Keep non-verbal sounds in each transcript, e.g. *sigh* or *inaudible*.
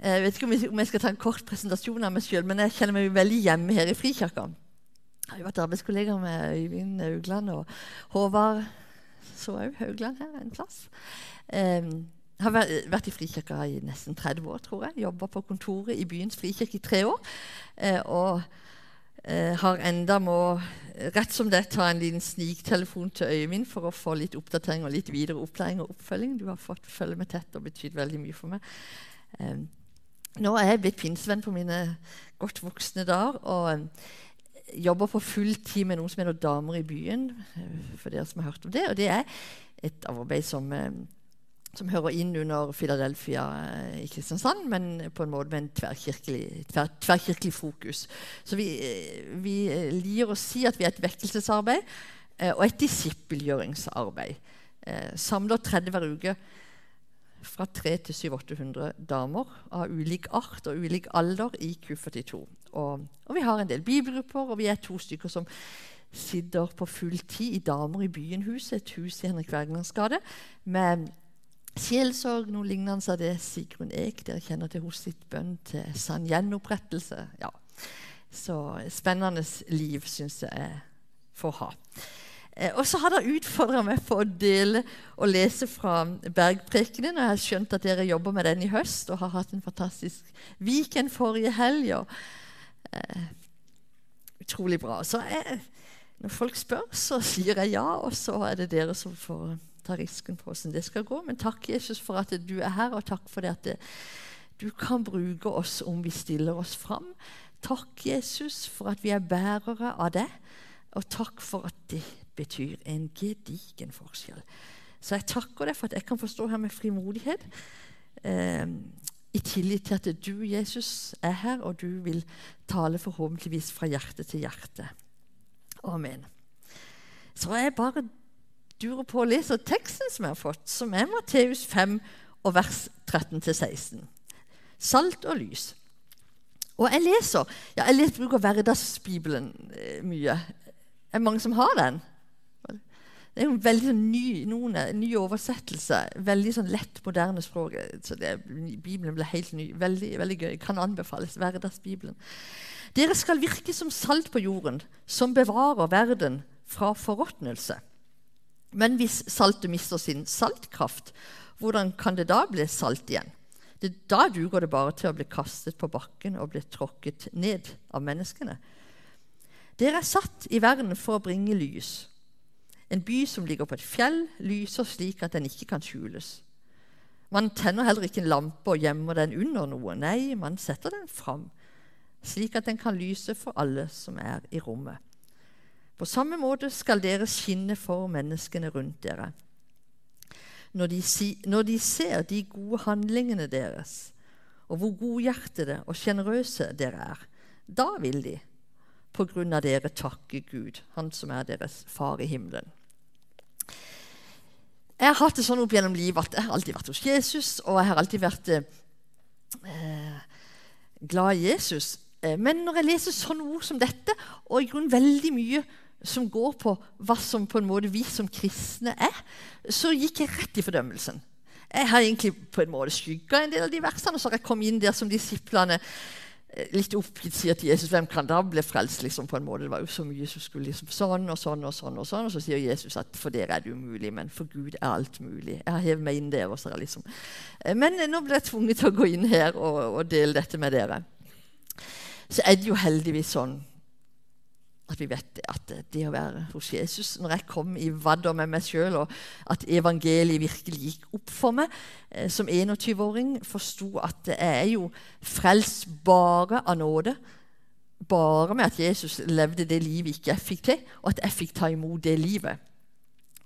Jeg vet ikke om jeg, skal ta en kort presentasjon av meg sjøl, men jeg kjenner meg veldig hjemme her i Frikirka. Jeg har vært arbeidskollegaer med Øyvind Haugland og Håvard så òg Haugland her en plass. Jeg har vært i Frikirka i nesten 30 år, tror jeg. Jobba på kontoret i byens frikirke i tre år. Eh, og eh, har enda må rett som det ta en liten sniktelefon til Øyvind for å få litt oppdatering og litt videre opplæring og oppfølging. Du har fått følge med tett og betydd veldig mye for meg. Um, nå er jeg blitt pinsevenn på mine godt voksne dager og um, jobber på full tid med noe som heter Damer i byen. for dere som har hørt om det, og det er et arbeid som um, som hører inn under Philadelphia eh, i Kristiansand, men på en måte med en tverrkirkelig, tver, tverrkirkelig fokus. Så vi, eh, vi liker å si at vi er et vekkelsesarbeid eh, og et disippelgjøringsarbeid. Eh, samler 30 hver uke fra 300 til 700-800 damer av ulik art og ulik alder i Q42. Og, og, vi har en del bibelgrupper, og vi er to stykker som sitter på full tid i Damer i byen-huset, et hus i Henrik Wergelands gate, med sjelsorg, noe lignende av det Sigrun Eek dere kjenner til hos sitt bønn til sann gjenopprettelse. Ja. Så spennende liv syns jeg jeg får ha. Eh, og så har dere utfordra meg på å dele og lese fra Bergprekenen. Og jeg har skjønt at dere jobber med den i høst og har hatt en fantastisk weekend forrige helg. Og, eh, utrolig bra. Så jeg, når folk spør, så sier jeg ja, og så er det dere som får ta risken på hvordan det skal gå. Men takk, Jesus, for at du er her, og takk for det at det, du kan bruke oss om vi stiller oss fram. Takk, Jesus, for at vi er bærere av det. Og takk for at det betyr en gedigen forskjell. Så jeg takker deg for at jeg kan få stå her med frimodighet. Eh, I tillit til at du, Jesus, er her, og du vil tale forhåpentligvis fra hjerte til hjerte. Amen. Så jeg bare durer på å lese teksten som jeg har fått, som er Matteus 5 og vers 13-16. Salt og lys. Og jeg leser ja, jeg leser, bruker Hverdagsbibelen eh, mye. Er det mange som har den? Det er jo veldig sånn ny, noen, ny oversettelse. Veldig sånn lett, moderne språk. Så det, Bibelen ble helt ny. Veldig, veldig gøy. Kan anbefales. Hverdagsbibelen. Dere skal virke som salt på jorden, som bevarer verden fra forråtnelse. Men hvis saltet mister sin saltkraft, hvordan kan det da bli salt igjen? Det, da duger det bare til å bli kastet på bakken og bli tråkket ned av menneskene. Dere er satt i verden for å bringe lys. En by som ligger på et fjell, lyser slik at den ikke kan skjules. Man tenner heller ikke en lampe og gjemmer den under noe. Nei, man setter den fram, slik at den kan lyse for alle som er i rommet. På samme måte skal dere skinne for menneskene rundt dere. Når de, når de ser de gode handlingene deres, og hvor godhjertede og sjenerøse dere er, da vil de, på grunn av dere, takke Gud, Han som er deres far i himmelen. Jeg har hatt det sånn opp gjennom livet at jeg har alltid vært hos Jesus, og jeg har alltid vært eh, glad i Jesus. Eh, men når jeg leser sånne ord som dette, og i grunnen veldig mye som går på hva som på en måte vi som kristne er, så gikk jeg rett i fordømmelsen. Jeg har egentlig på en måte skygga en del av de versene, og så har jeg kommet inn der som disiplene litt oppgitt sier til Jesus hvem kan da bli frelst. liksom på en måte. Det var jo så mye som skulle liksom sånn og sånn og sånn. Og sånn, og så sier Jesus at for dere er det umulig, men for Gud er alt mulig. Jeg har hevet meg inn der. Også, liksom. Eh, men nå ble jeg tvunget til å gå inn her og, og dele dette med dere. Så er det jo heldigvis sånn at vi vet at det å være hos Jesus Når jeg kom i vadder med meg sjøl, og at evangeliet virkelig gikk opp for meg eh, som 21-åring, forsto at jeg er jo frelst bare av nåde. Bare med at Jesus levde det livet ikke jeg fikk til, og at jeg fikk ta imot det livet.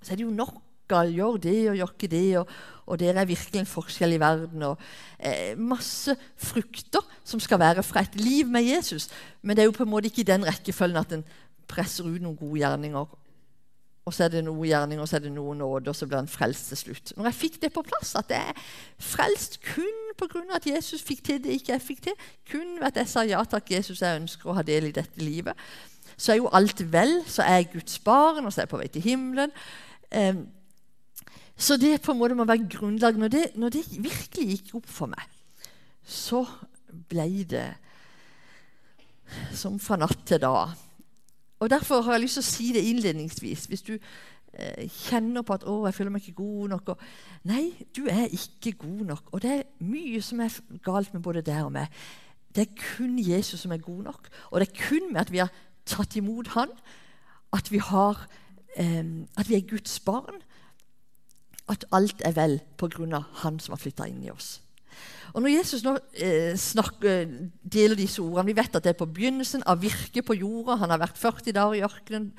Så er det jo nok å gjøre det og gjør ikke det, og, og dere er virkelig en forskjell i verden. og eh, Masse frukter som skal være fra et liv med Jesus. Men det er jo på en måte ikke i den rekkefølgen at en presser ut noen gode gjerninger. Og så er det noen gjerninger, og så er det noen nåde, og så blir en frelst til slutt. Når jeg fikk det på plass, at jeg er frelst kun pga. at Jesus fikk til det ikke jeg fikk til, kun ved at jeg sa ja takk, Jesus, jeg ønsker å ha del i dette livet, så er jo alt vel. Så er jeg Guds barn, og så er jeg på vei til himmelen. Um, så det på en måte må være grunnlag. Når det, når det virkelig gikk opp for meg, så ble det som fra natt til dag. Og Derfor har jeg lyst til å si det innledningsvis. Hvis du eh, kjenner på at 'å, jeg føler meg ikke god nok' og, Nei, du er ikke god nok. Og det er mye som er galt med både deg og meg. Det er kun Jesus som er god nok. Og det er kun med at vi har tatt imot Han, at vi, har, eh, at vi er Guds barn, at alt er vel av Han som har flytta inn i oss. Og Når Jesus nå eh, snakker, deler disse ordene Vi vet at det er på begynnelsen av virket på jorda. Han har vært 40 dager i ørkenen,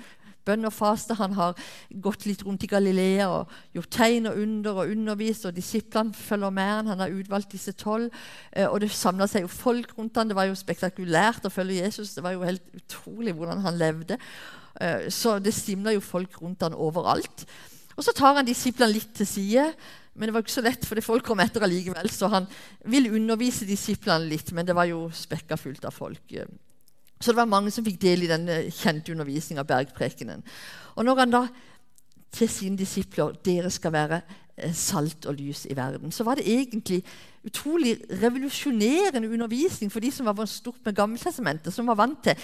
bønn og faste. Han har gått litt rundt i Galilea og gjort tegn og under og undervist. og Disiplene følger med han. Han har utvalgt disse tolv. Eh, og det samla seg jo folk rundt han. Det var jo spektakulært å følge Jesus. Det var jo helt utrolig hvordan han levde. Eh, så det stimla jo folk rundt han overalt. Og Så tar han disiplene litt til side. Men det var ikke så lett, for folk kom etter allikevel. Så han ville undervise disiplene litt, men det var jo spekka fullt av folk. Så det var mange som fikk del i den kjente undervisninga, bergprekenen. Og når han da til sine disipler dere skal være eh, salt og lys i verden, så var det egentlig utrolig revolusjonerende undervisning for de som var stort med Gammeltestamentet, som var vant til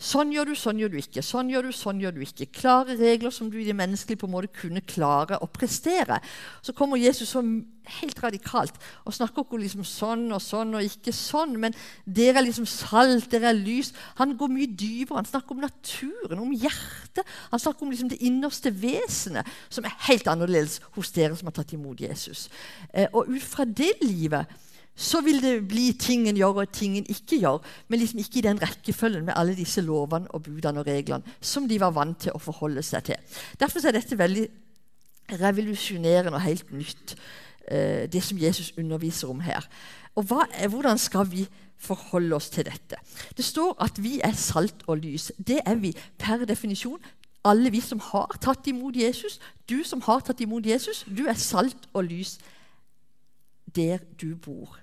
Sånn gjør du, sånn gjør du ikke. Sånn gjør du, sånn gjør du ikke. Klare regler som du i det menneskelige på en måte kunne klare å prestere. Så kommer Jesus så helt radikalt og snakker ikke liksom sånn og sånn og ikke sånn. Men dere er liksom salt, dere er lys. Han går mye dypere. Han snakker om naturen, om hjertet. Han snakker om liksom det innerste vesenet, som er helt annerledes hos dere som har tatt imot Jesus. Eh, og ut fra det livet så vil det bli ting en gjør og ting en ikke gjør, men liksom ikke i den rekkefølgen med alle disse lovene og budene og reglene som de var vant til å forholde seg til. Derfor er dette veldig revolusjonerende og helt nytt, eh, det som Jesus underviser om her. Og hva, Hvordan skal vi forholde oss til dette? Det står at vi er salt og lys. Det er vi per definisjon. Alle vi som har tatt imot Jesus. Du som har tatt imot Jesus, du er salt og lys der du bor.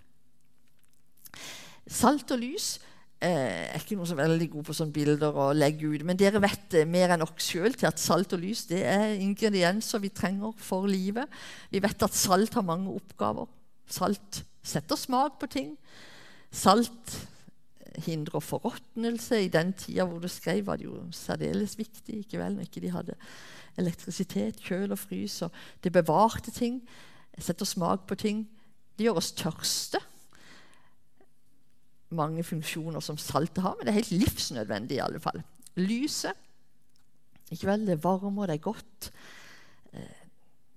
Salt og lys eh, er ikke noe er veldig god på sånne bilder å legge ut, men dere vet det mer enn nok sjøl til at salt og lys det er ingredienser vi trenger for livet. Vi vet at salt har mange oppgaver. Salt setter smak på ting. Salt hindrer forråtnelse. I den tida hvor du skrev, var det jo særdeles viktig. ikke vel, når ikke de hadde elektrisitet, kjøl og frys. Og det bevarte ting. Setter smak på ting. Det gjør oss tørste. Mange funksjoner som saltet har, men det er helt livsnødvendig i alle fall. Lyset. Ikke vel, Det varmer, det er godt. Eh,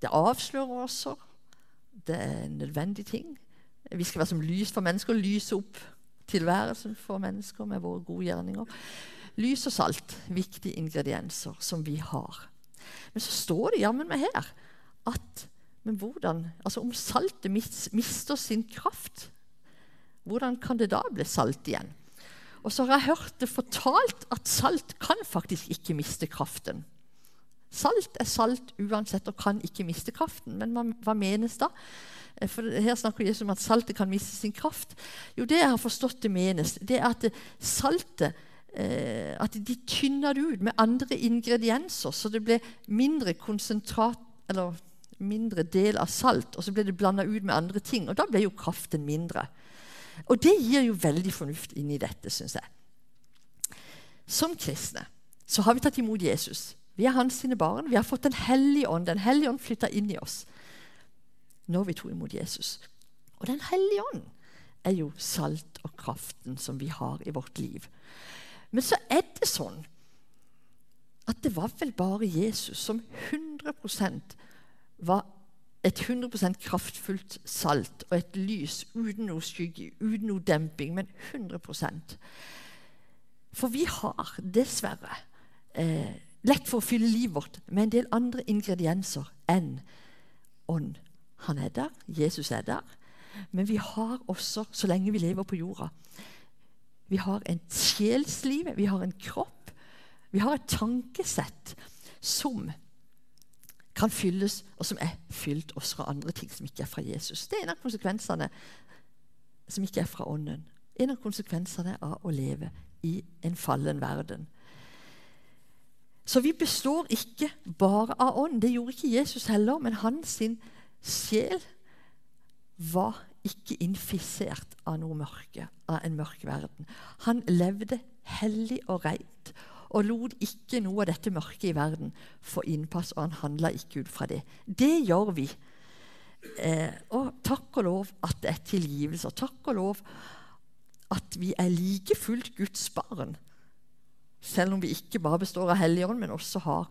det avslører også. Det er en nødvendig ting. Vi skal være som lys for mennesker, lyse opp tilværelsen for mennesker med våre gode gjerninger. Lys og salt, viktige ingredienser som vi har. Men så står det jammen meg her at men hvordan, altså om saltet mister sin kraft, hvordan kan det da bli salt igjen? Og så har jeg hørt det fortalt at salt kan faktisk ikke miste kraften. Salt er salt uansett og kan ikke miste kraften. Men hva, menes da? Eh, for Her snakker Jesus om at saltet kan miste sin kraft. Jo, det jeg har forstått det menes, det er at saltet eh, at de tynner det ut med andre ingredienser, så det blir mindre konsentrat eller mindre del av salt, og så ble det blanda ut med andre ting. Og da ble jo kraften mindre. Og det gir jo veldig fornuft inn i dette, syns jeg. Som kristne så har vi tatt imot Jesus. Vi er hans sine barn. Vi har fått Den hellige ånd. Den hellige ånd flytta inn i oss når vi tok imot Jesus. Og Den hellige ånd er jo salt og kraften som vi har i vårt liv. Men så er det sånn at det var vel bare Jesus som 100% var et 100% kraftfullt salt og et lys uten noe skygge, uten noe demping, men 100% For vi har dessverre eh, lett for å fylle livet vårt med en del andre ingredienser enn ånd. Han er der, Jesus er der, men vi har også, så lenge vi lever på jorda Vi har en sjelsliv, vi har en kropp, vi har et tankesett som kan fylles, og som er fylt også fra andre ting som ikke er fra Jesus. Det er en av konsekvensene som ikke er fra Ånden. En av konsekvensene av å leve i en fallen verden. Så vi består ikke bare av ånd. Det gjorde ikke Jesus heller, men hans sjel var ikke infisert av noe mørke, av en mørk verden. Han levde hellig og reit og lot ikke noe av dette mørket i verden få innpass, og han handla ikke ut fra det. Det gjør vi. Eh, og takk og lov at det er tilgivelse, og takk og lov at vi er like fullt Guds barn. Selv om vi ikke bare består av Helligånd, men også har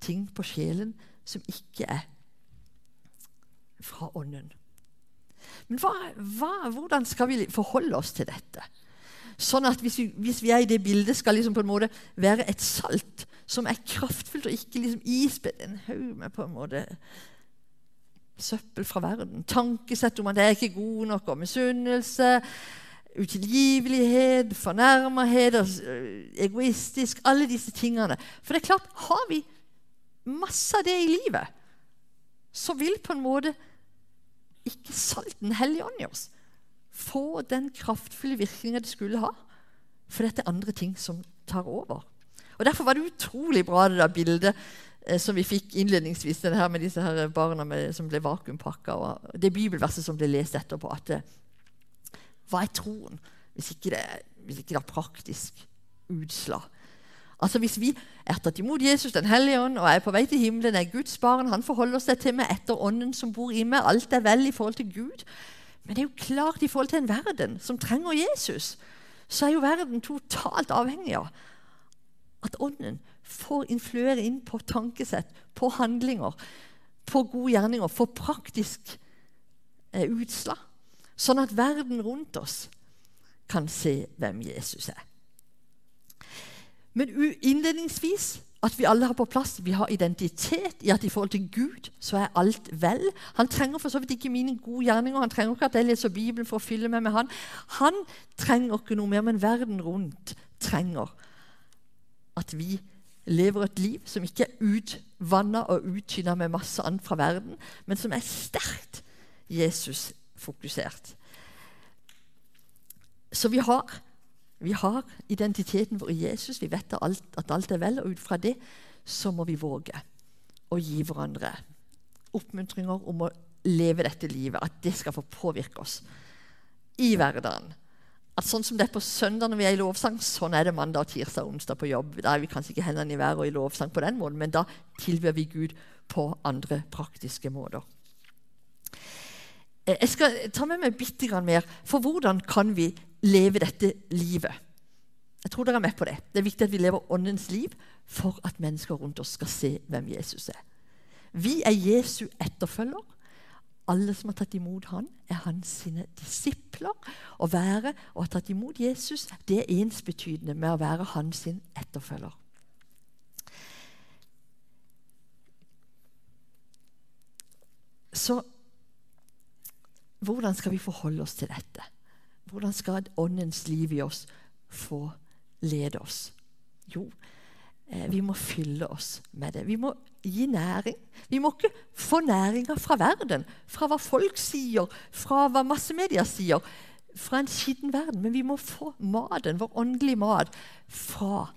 ting på sjelen som ikke er fra Ånden. Men hva, hva, hvordan skal vi forholde oss til dette? Sånn at hvis vi, hvis vi, er i det bildet, skal liksom på en måte være et salt som er kraftfullt, og ikke liksom ispedd en haug med på en måte søppel fra verden. Tankesett om at jeg er ikke god nok, og misunnelse, utilgivelighet, fornærmerhet, egoistisk Alle disse tingene. For det er klart, har vi masse av det i livet, så vil på en måte ikke salten hellige ånd i oss få den kraftfulle virkninga det skulle ha. For dette er andre ting som tar over. Og Derfor var det utrolig bra det der bildet eh, som vi fikk innledningsvis, det her med disse her barna med, som ble vakuumpakka, og det bibelverset som ble lest etterpå. at eh, Hva er troen hvis ikke det, hvis ikke det er praktisk utslag? Altså Hvis vi er tatt imot Jesus den hellige ånd og er på vei til himmelen, er Guds barn, han forholder seg til meg etter ånden som bor i meg, alt er vel i forhold til Gud, men det er jo klart i forhold til en verden som trenger Jesus, så er jo verden totalt avhengig av at Ånden får influere inn på tankesett, på handlinger, på gode gjerninger, for praktisk eh, utslag. Sånn at verden rundt oss kan se hvem Jesus er. Men innledningsvis at vi alle har på plass. Vi har identitet i at i forhold til Gud så er alt vel. Han trenger for så vidt ikke mine gode gjerninger. Han trenger ikke at jeg leser Bibelen for å fylle meg med han. Han trenger ikke noe mer, men verden rundt trenger at vi lever et liv som ikke er utvanna og uttynna med masse annet fra verden, men som er sterkt Jesus-fokusert. Så vi har vi har identiteten vår i Jesus. Vi vet at alt, er vel. Og ut fra det så må vi våge å gi hverandre oppmuntringer om å leve dette livet. At det skal få påvirke oss i hverdagen. At sånn som det er på søndag når vi er i lovsang, sånn er det mandag, tirsdag og onsdag på jobb. Da er vi kanskje ikke hendene i været og i lovsang på den måten, men da tilber vi Gud på andre praktiske måter. Eh, jeg skal ta med meg bitte mer, for hvordan kan vi leve dette livet. Jeg tror dere er med på Det Det er viktig at vi lever åndens liv for at mennesker rundt oss skal se hvem Jesus er. Vi er Jesu etterfølger. Alle som har tatt imot han, er hans sine disipler. Å være og ha tatt imot Jesus det er ensbetydende med å være hans etterfølger. Så hvordan skal vi forholde oss til dette? Hvordan skal åndens liv i oss få lede oss? Jo, eh, vi må fylle oss med det. Vi må gi næring. Vi må ikke få næringa fra verden, fra hva folk sier, fra hva massemedia sier, fra en skitten verden. Men vi må få maten, vår åndelige mat, fra,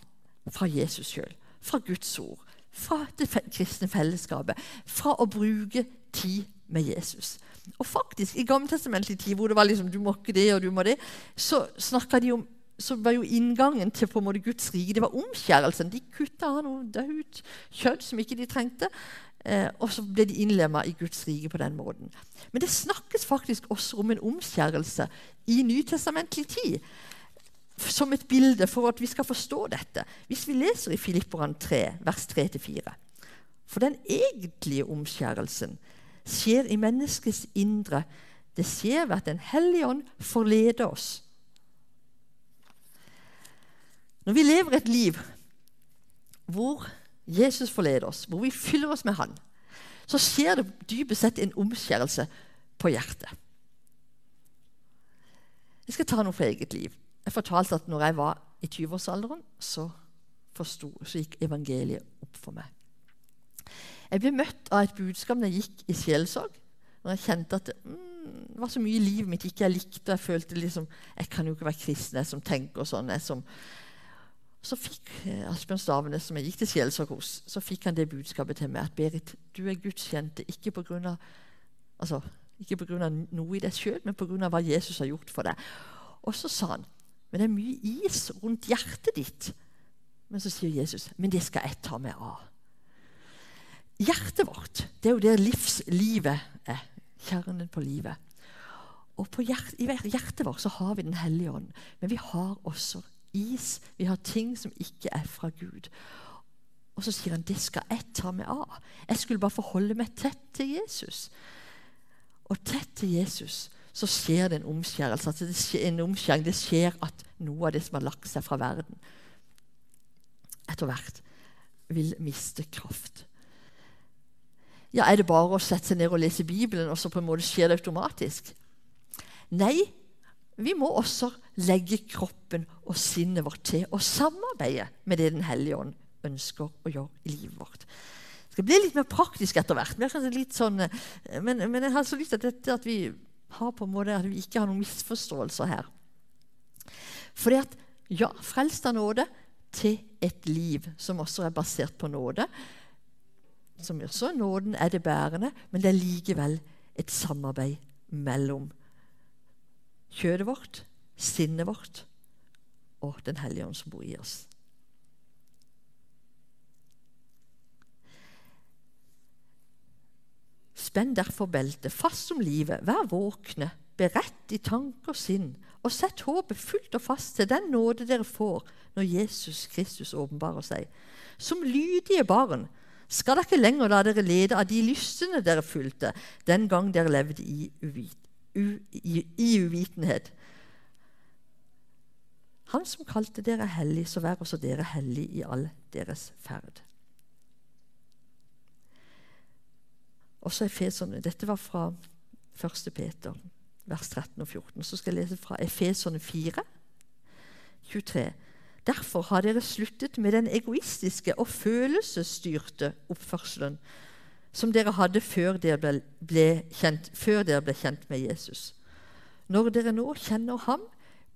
fra Jesus sjøl, fra Guds ord, fra det kristne fellesskapet, fra å bruke tid med Jesus. Og faktisk, I Gammeltestamentlig tid, hvor det var liksom, du må ikke det og du må det, så de om, så var jo inngangen til på en måte Guds rike det var omskjærelsen. De kutta av noe daud kjøtt som ikke de trengte. Eh, og så ble de innlemma i Guds rike på den måten. Men det snakkes faktisk også om en omskjærelse i nytestamentlig tid. Som et bilde for at vi skal forstå dette. Hvis vi leser i Filipperne 3, vers 3-4. For den egentlige omskjærelsen skjer i menneskets indre. Det skjer ved at Den hellige ånd forleder oss. Når vi lever et liv hvor Jesus forleder oss, hvor vi fyller oss med Han, så skjer det dypest sett en omskjærelse på hjertet. Jeg skal ta noe fra eget liv. Jeg fortalte at når jeg var i 20-årsalderen, så, så gikk evangeliet opp for meg. Jeg ble møtt av et budskap når jeg gikk i sjelsorg. Når jeg kjente at mm, det var så mye i livet mitt ikke jeg likte. Jeg følte liksom Jeg kan jo ikke være kristen, jeg som tenker sånn. Jeg som så fikk eh, Asbjørn Stavene, som jeg gikk til sjelsorg hos, så fikk han det budskapet til meg at Berit, du er Guds kjente ikke pga. Altså, Ikke pga. noe i deg sjøl, men pga. hva Jesus har gjort for deg. Og så sa han men det er mye is rundt hjertet ditt. Men så sier Jesus men det skal jeg ta meg av. Hjertet vårt det er jo der livslivet er. Kjernen på livet. Og på hjert, I hjertet vårt så har vi Den hellige ånd, men vi har også is. Vi har ting som ikke er fra Gud. Og så sier han det skal jeg ta meg av. Jeg skulle bare forholde meg tett til Jesus. Og tett til Jesus så skjer det en omskjærelse. Altså det skjer en omskjæring. Det skjer at noe av det som har lagt seg fra verden, etter hvert vil miste kraft. Ja, Er det bare å sette seg ned og lese Bibelen, og så på en måte skjer det automatisk? Nei, vi må også legge kroppen og sinnet vårt til og samarbeide med det Den hellige ånd ønsker å gjøre i livet vårt. Det skal bli litt mer praktisk etter hvert. Sånn, eh, men, men, jeg har så lyst til dette at vi har på en måte, at vi ikke har noen misforståelser her. Fordi at ja, frelst av nåde til et liv som også er basert på nåde. Som gjør så. nåden er det bærende, men det er likevel et samarbeid mellom kjødet vårt, sinnet vårt og Den hellige ånd som bor i oss. Spenn derfor beltet fast som livet, vær våkne, beredt i tanke og sinn, og sett håpet fullt og fast til den nåde dere får når Jesus Kristus åpenbarer seg. Som lydige barn skal dere ikke lenger la dere lede av de lystene dere fulgte den gang dere levde i, uvit, u, i, i uvitenhet. Han som kalte dere hellige, så vær også dere hellige i all deres ferd. Også Efeserne. Dette var fra 1. Peter, vers 13 og 14. Så skal jeg lese fra Efeserne 4, 23. Derfor har dere sluttet med den egoistiske og følelsesstyrte oppførselen som dere hadde før dere ble, ble, kjent, før dere ble kjent med Jesus. Når dere nå kjenner ham,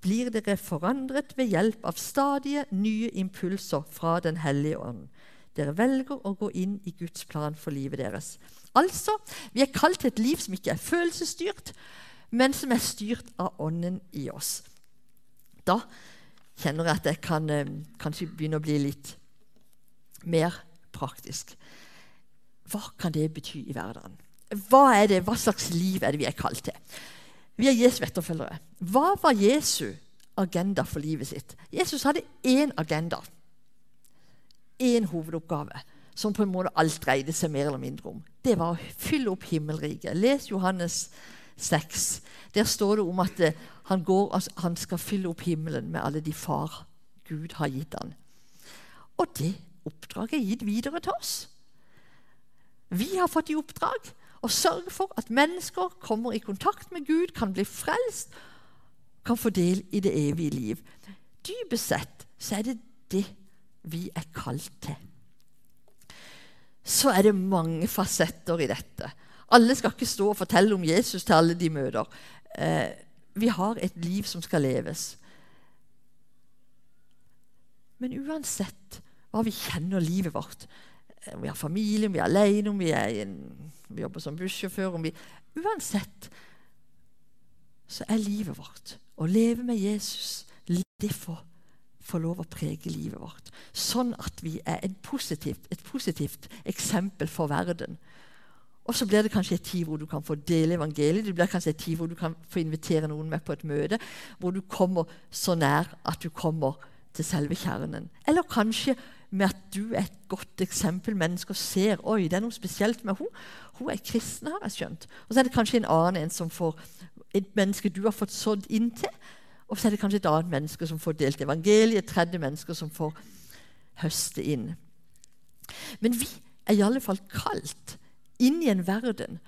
blir dere forandret ved hjelp av stadige nye impulser fra Den hellige ånd. Dere velger å gå inn i Guds plan for livet deres. Altså, vi er kalt til et liv som ikke er følelsesstyrt, men som er styrt av Ånden i oss. Da kjenner at jeg kan eh, kanskje begynne å bli litt mer praktisk. Hva kan det bety i hverdagen? Hva, er det, hva slags liv er det vi er kalt til? Vi er Jesu etterfølgere. Hva var Jesu agenda for livet sitt? Jesus hadde én agenda. Én hovedoppgave som på en måte alt dreide seg mer eller mindre om. Det var å fylle opp himmelriket. Les Johannes 6. Der står det om at eh, han, går, altså, han skal fylle opp himmelen med alle de far Gud har gitt han. Og det oppdraget er gitt videre til oss. Vi har fått i oppdrag å sørge for at mennesker kommer i kontakt med Gud, kan bli frelst, kan få del i det evige liv. Dypest sett så er det det vi er kalt til så er det mange fasetter i dette. Alle skal ikke stå og fortelle om Jesus til alle de møter. Eh, vi har et liv som skal leves. Men uansett hva vi kjenner livet vårt eh, Om vi har familie, om vi er alene, om vi, er en, om vi jobber som bussjåfør vi, Uansett så er livet vårt å leve med Jesus det for få lov å prege livet vårt. Sånn at vi er positivt, et positivt eksempel for verden. Og så blir det kanskje et tid hvor du kan få dele evangeliet. Det blir kanskje et tid hvor du kan få invitere noen med på et møte. Hvor du kommer så nær at du kommer til selve kjernen. Eller kanskje med at du er et godt eksempel. Mennesker ser oi, det er noe spesielt med henne. Hun er kristen, har jeg skjønt. Og så er det kanskje en annen en som får et menneske du har fått sådd inn til og så er det kanskje et annet menneske som får delt evangeliet, et tredje menneske som får høste inn. Men vi er i alle fall kalt inn i en verden,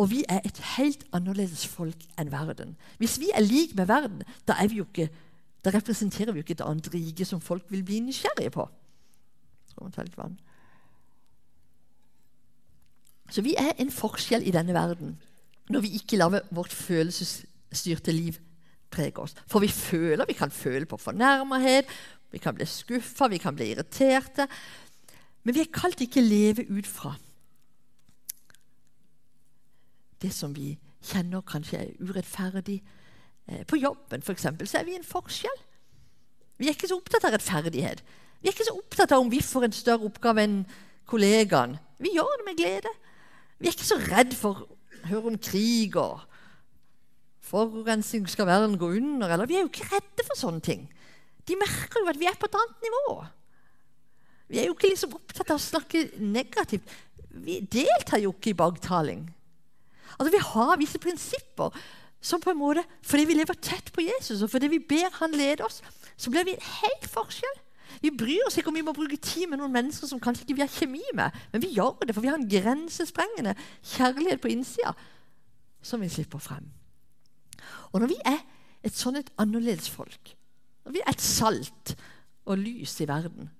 og vi er et helt annerledes folk enn verden. Hvis vi er lik med verden, da, vi ikke, da representerer vi jo ikke et annet rike som folk vil bli nysgjerrige på. Så vi er en forskjell i denne verden når vi ikke lar vårt følelsesstyrte liv prege oss. For vi føler, vi kan føle på fornærmethet, vi kan bli skuffa, vi kan bli irriterte. Men vi er kalt ikke leve ut fra det som vi kjenner kanskje er urettferdig. Eh, på jobben for eksempel, så er vi en forskjell. Vi er ikke så opptatt av rettferdighet. Vi er ikke så opptatt av om vi får en større oppgave enn kollegaen. Vi gjør det med glede. Vi er ikke så redd for å høre om krig og forurensning skal verden gå under. Eller vi er jo ikke redde for sånne ting. De merker jo at vi er på et annet nivå. Vi er jo ikke liksom opptatt av å snakke negativt. Vi deltar jo ikke i baktaling. Altså, vi har visse prinsipper som på en måte, Fordi vi lever tett på Jesus, og fordi vi ber han lede oss, så blir vi en helt forskjell. Vi bryr oss ikke om vi må bruke tid med noen mennesker som kanskje ikke vi har kjemi med, men vi gjør det, for vi har en grensesprengende kjærlighet på innsida som vi slipper frem. Og når vi er et sånn et annerledes folk, når vi er et salt og lys i verden,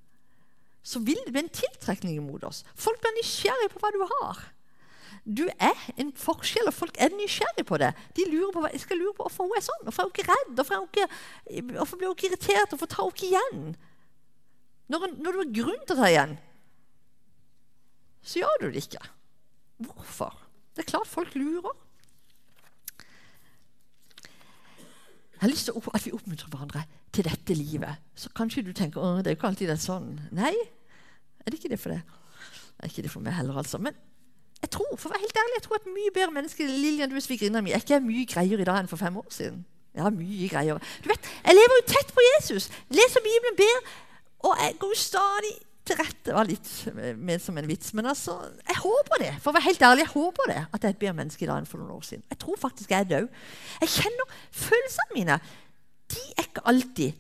så vil det bli en tiltrekning mot oss. Folk blir nysgjerrige på hva du har. Du er en forskjell, og folk er nysgjerrige på det. De lurer på, jeg skal lure på hvorfor hun er sånn. Hvorfor er hun ikke redd? Hvorfor, ikke, hvorfor blir hun ikke irritert? Hvorfor tar hun ikke igjen? Når, når du har grunn til å ta igjen, så gjør du det ikke. Hvorfor? Det er klart folk lurer. Jeg har lyst til at vi oppmuntrer hverandre til dette livet. Så kanskje du tenker at det er jo ikke alltid det er sånn. Nei, er det ikke det for det? Det er ikke det for meg heller, altså. Men jeg tror for å være helt ærlig, jeg tror at mye bedre mennesker Lillian, du er svigerinna mi, er ikke mye greiere i dag enn for fem år siden. Jeg har mye greier. Du vet, Jeg lever jo tett på Jesus, leser Bibelen, ber, og jeg går jo stadig til rette. Det var litt med som en vits, men altså, jeg håper det. For å være helt ærlig, jeg håper det at jeg er et bedre menneske i dag enn for noen år siden. Jeg tror faktisk jeg er død. Jeg kjenner følelsene mine. De er ikke alltid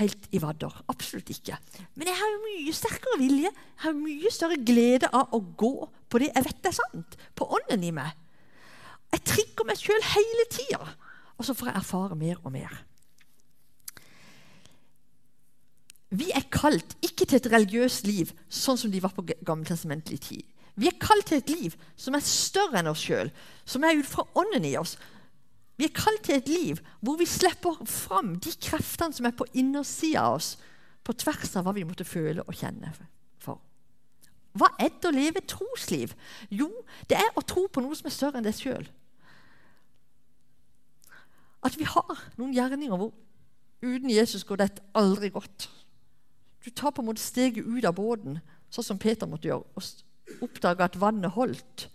helt i vadder. Absolutt ikke. Men jeg har jo mye sterkere vilje. Jeg har mye større glede av å gå på det jeg vet det er sant. På ånden i meg. Jeg trigger meg sjøl hele tida. Og så får jeg erfare mer og mer. Vi er kalt ikke til et religiøst liv sånn som de var på gammeltestamentlig tid. Vi er kalt til et liv som er større enn oss sjøl, som er ut fra ånden i oss. Vi er kalt til et liv hvor vi slipper fram de kreftene som er på innersida av oss, på tvers av hva vi måtte føle og kjenne. Hva er det å leve et trosliv? Jo, det er å tro på noe som er større enn deg sjøl. At vi har noen gjerninger hvor uten Jesus går dette aldri godt. Du tar på en måte steget ut av båten, sånn som Peter måtte gjøre, og oppdage at vannet holdt.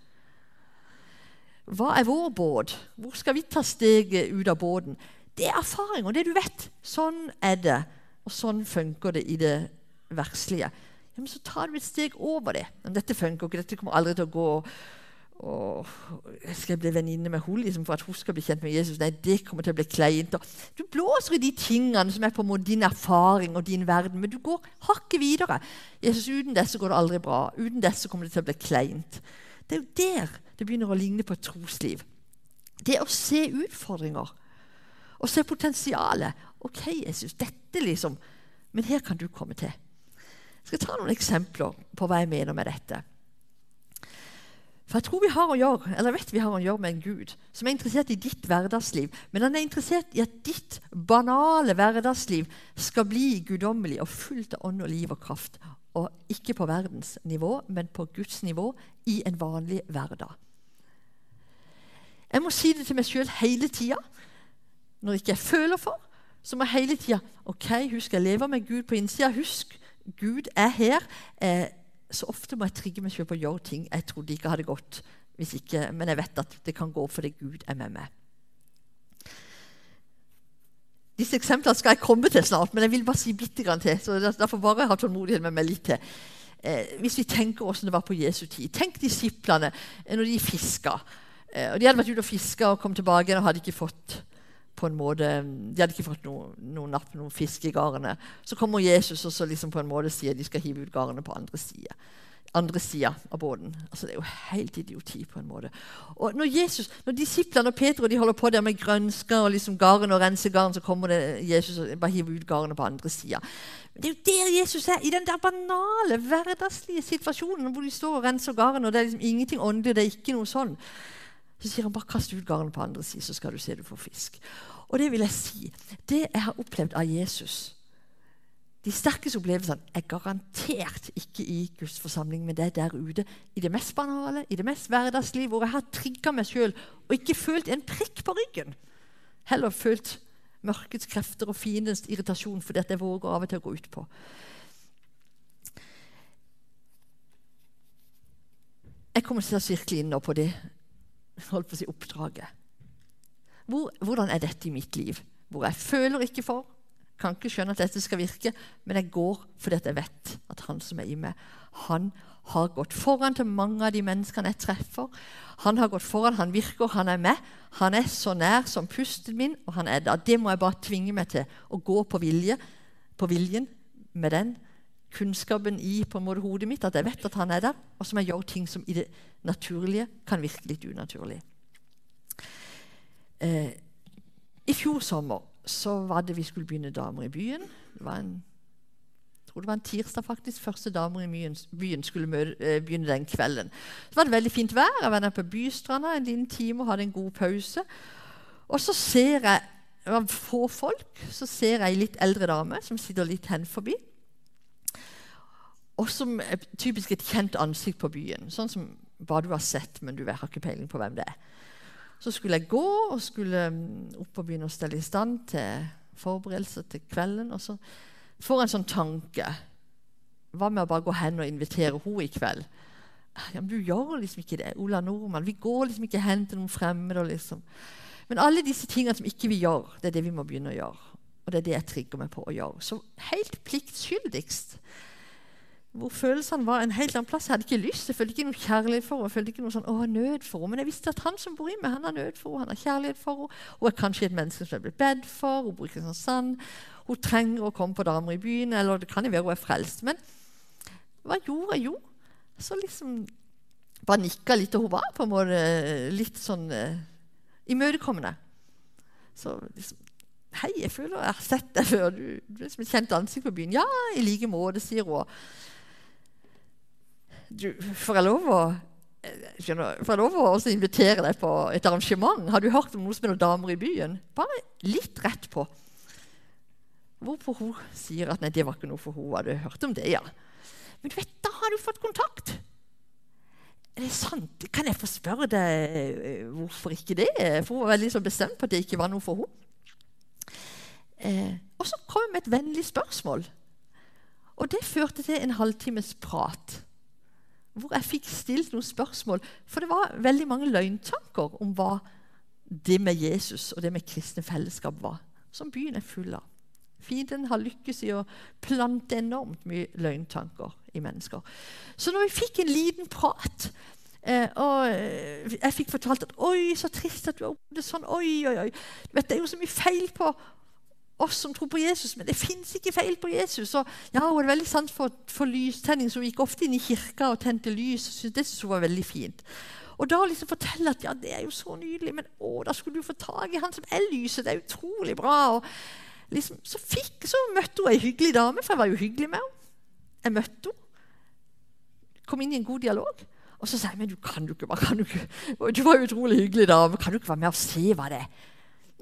Hva er vår båt? Hvor skal vi ta steget ut av båten? Det er erfaring, og det du vet. Sånn er det, og sånn funker det i det verslige. Ja, men så tar du et steg over det. Men dette funker ikke, dette kommer aldri til å gå og skal jeg bli venninne med henne liksom, for at hun skal bli kjent med Jesus? Nei, det kommer til å bli kleint. Du blåser i de tingene som er på en måte din erfaring og din verden, men du går hakket videre. Jesus, Uten dette går det aldri bra. Uten dette kommer det til å bli kleint. Det er jo der det begynner å ligne på et trosliv. Det å se utfordringer og se potensialet. OK, Jesus, dette liksom Men her kan du komme til. Jeg skal ta noen eksempler på hva jeg mener med dette. For jeg tror vi har å gjøre, eller vet vi har å gjøre med en Gud som er interessert i ditt hverdagsliv. Men han er interessert i at ditt banale hverdagsliv skal bli guddommelig og fullt av ånd og liv og kraft. Og ikke på verdens nivå, men på Guds nivå i en vanlig hverdag. Jeg må si det til meg sjøl hele tida. Når ikke jeg føler for, så må jeg hele tida Ok, husk jeg lever med Gud på innsida. Husk, Gud er her. Eh, så ofte må jeg trigge meg selv på å gjøre ting jeg trodde ikke hadde gått. Ikke, men jeg vet at det kan gå fordi Gud er med meg. Disse eksemplene skal jeg komme til snart, men jeg vil bare si litt til. så Derfor bare ha tålmodighet med meg litt til. Eh, hvis vi tenker hvordan det var på Jesu tid Tenk disiplene når de fiska. Eh, og de hadde vært ute og fiska og kom tilbake og hadde ikke fått på en måte, De hadde ikke fått noe, noe napp, noen fisk i garnet. Så kommer Jesus og så liksom på en måte sier de skal hive ut garnet på andre sida andre sida av båten. Altså, det er jo helt idioti. på en måte. Og Når Jesus, når disiplene og Peter de holder på der med grønsker og liksom garn og renser garn, så kommer det Jesus og bare hiver ut garnet på andre sida. Det er jo der Jesus er, i den der banale, hverdagslige situasjonen hvor de står og renser garn, og det er liksom ingenting åndelig, det er ikke noe sånn. Så sier han bare kast ut garnet på andre siden, så skal du se du får fisk. Og det vil jeg si, det jeg har opplevd av Jesus de sterkeste opplevelsene er garantert ikke i Guds forsamling, men det er der ute. I det mest banale, i det mest hverdagslige, hvor jeg har trigga meg sjøl og ikke følt en prikk på ryggen. Heller følt mørkets krefter og fiendens irritasjon fordi at jeg våger av og til å gå ut på. Jeg kommer til å sirkle inn nå på det holdt på å si, oppdraget. Hvor, hvordan er dette i mitt liv? Hvor jeg føler ikke for, kan ikke skjønne at dette skal virke, men jeg går fordi jeg vet at han som er i meg, han har gått foran til mange av de menneskene jeg treffer. Han har gått foran, han virker, han er med. Han er så nær som pusten min, og han er der. Det må jeg bare tvinge meg til. Å gå på, vilje, på viljen med den kunnskapen i på en måte hodet mitt, at jeg vet at han er der, og så må jeg gjøre ting som i det naturlige kan virke litt unaturlig. Eh, I fjor sommer så var det vi skulle begynne Damer i byen. Det var en, jeg tror det var en tirsdag, faktisk. Første Damer i byen, byen skulle møte, eh, begynne den kvelden. Så var det veldig fint vær. Jeg var der på Bystranda en liten time og hadde en god pause. Og så ser jeg det var få folk, så ser jeg ei litt eldre dame som sitter litt hen forbi. Og som er typisk et kjent ansikt på byen. Sånn som hva du har sett, men du har ikke peiling på hvem det er. Så skulle jeg gå og skulle mm, opp og begynne å stelle i stand til forberedelser til kvelden. Og så får jeg en sånn tanke. Hva med å bare gå hen og invitere henne i kveld? Ja, men du gjør liksom ikke det. Ola Nordmann. Vi går liksom ikke hen til noen fremmede. Liksom. Men alle disse tingene som ikke vi gjør, det er det vi må begynne å gjøre. Og det er det jeg trigger meg på å gjøre. Så helt pliktskyldigst hvor følelsene var en helt annen plass. Jeg hadde ikke lyst, jeg følte ikke noe kjærlighet for henne. Jeg følte ikke noe sånn, å, nød for henne. Men jeg visste at han som bor i meg, han har nød for henne, han har kjærlighet for henne. Hun er kanskje et menneske som er blitt bedt for. Hun bor sånn sand. Hun trenger å komme på damer i byen. Eller det kan jo være hun er frelst. Men hva gjorde jeg? Jo, så liksom bare nikka litt, og hun var på en måte litt sånn uh, imøtekommende. Så liksom Hei, jeg føler jeg har sett deg før. Du, du er som et kjent ansikt på byen. Ja, i like måte, sier hun du, Får jeg lov å får jeg lov å invitere deg på et arrangement? Har du hørt om noe som heter Damer i byen? Bare litt rett på. Hvorpå hun sier at nei, det var ikke noe for hun hadde hørt om det. ja. Men du vet, da har du fått kontakt. Er det sant? Kan jeg få spørre deg eh, hvorfor ikke det? For hun var veldig bestemt på at det ikke var noe for henne. Eh, og så kom hun med et vennlig spørsmål. Og det førte til en halvtimes prat hvor jeg fikk stilt noen spørsmål. For det var veldig mange løgntanker om hva det med Jesus og det med kristne fellesskap var, som byen er full av. Fienden har lykkes i å plante enormt mye løgntanker i mennesker. Så når vi fikk en liten prat eh, og jeg fikk fortalt at 'Oi, så trist at du har opplevd det sånn.' Oi, oi, oi. Vet, det er jo så mye feil på oss som tror på Jesus, men det fins ikke feil på Jesus. Og ja, hun hadde veldig sans for, for lystenning, så hun gikk ofte inn i kirka og tente lys. og Det syntes hun var veldig fint. Og da liksom fortelle at ja, det er jo så nydelig, men å, da skulle du få tak i han som er lyset. Det er utrolig bra. Og liksom, så, fikk, så møtte hun ei hyggelig dame, for jeg var jo hyggelig med henne. Jeg møtte henne. Kom inn i en god dialog. Og så sa jeg men du kan jo ikke, kan du ikke Du var jo utrolig hyggelig dame. Kan du ikke være med og se hva det er?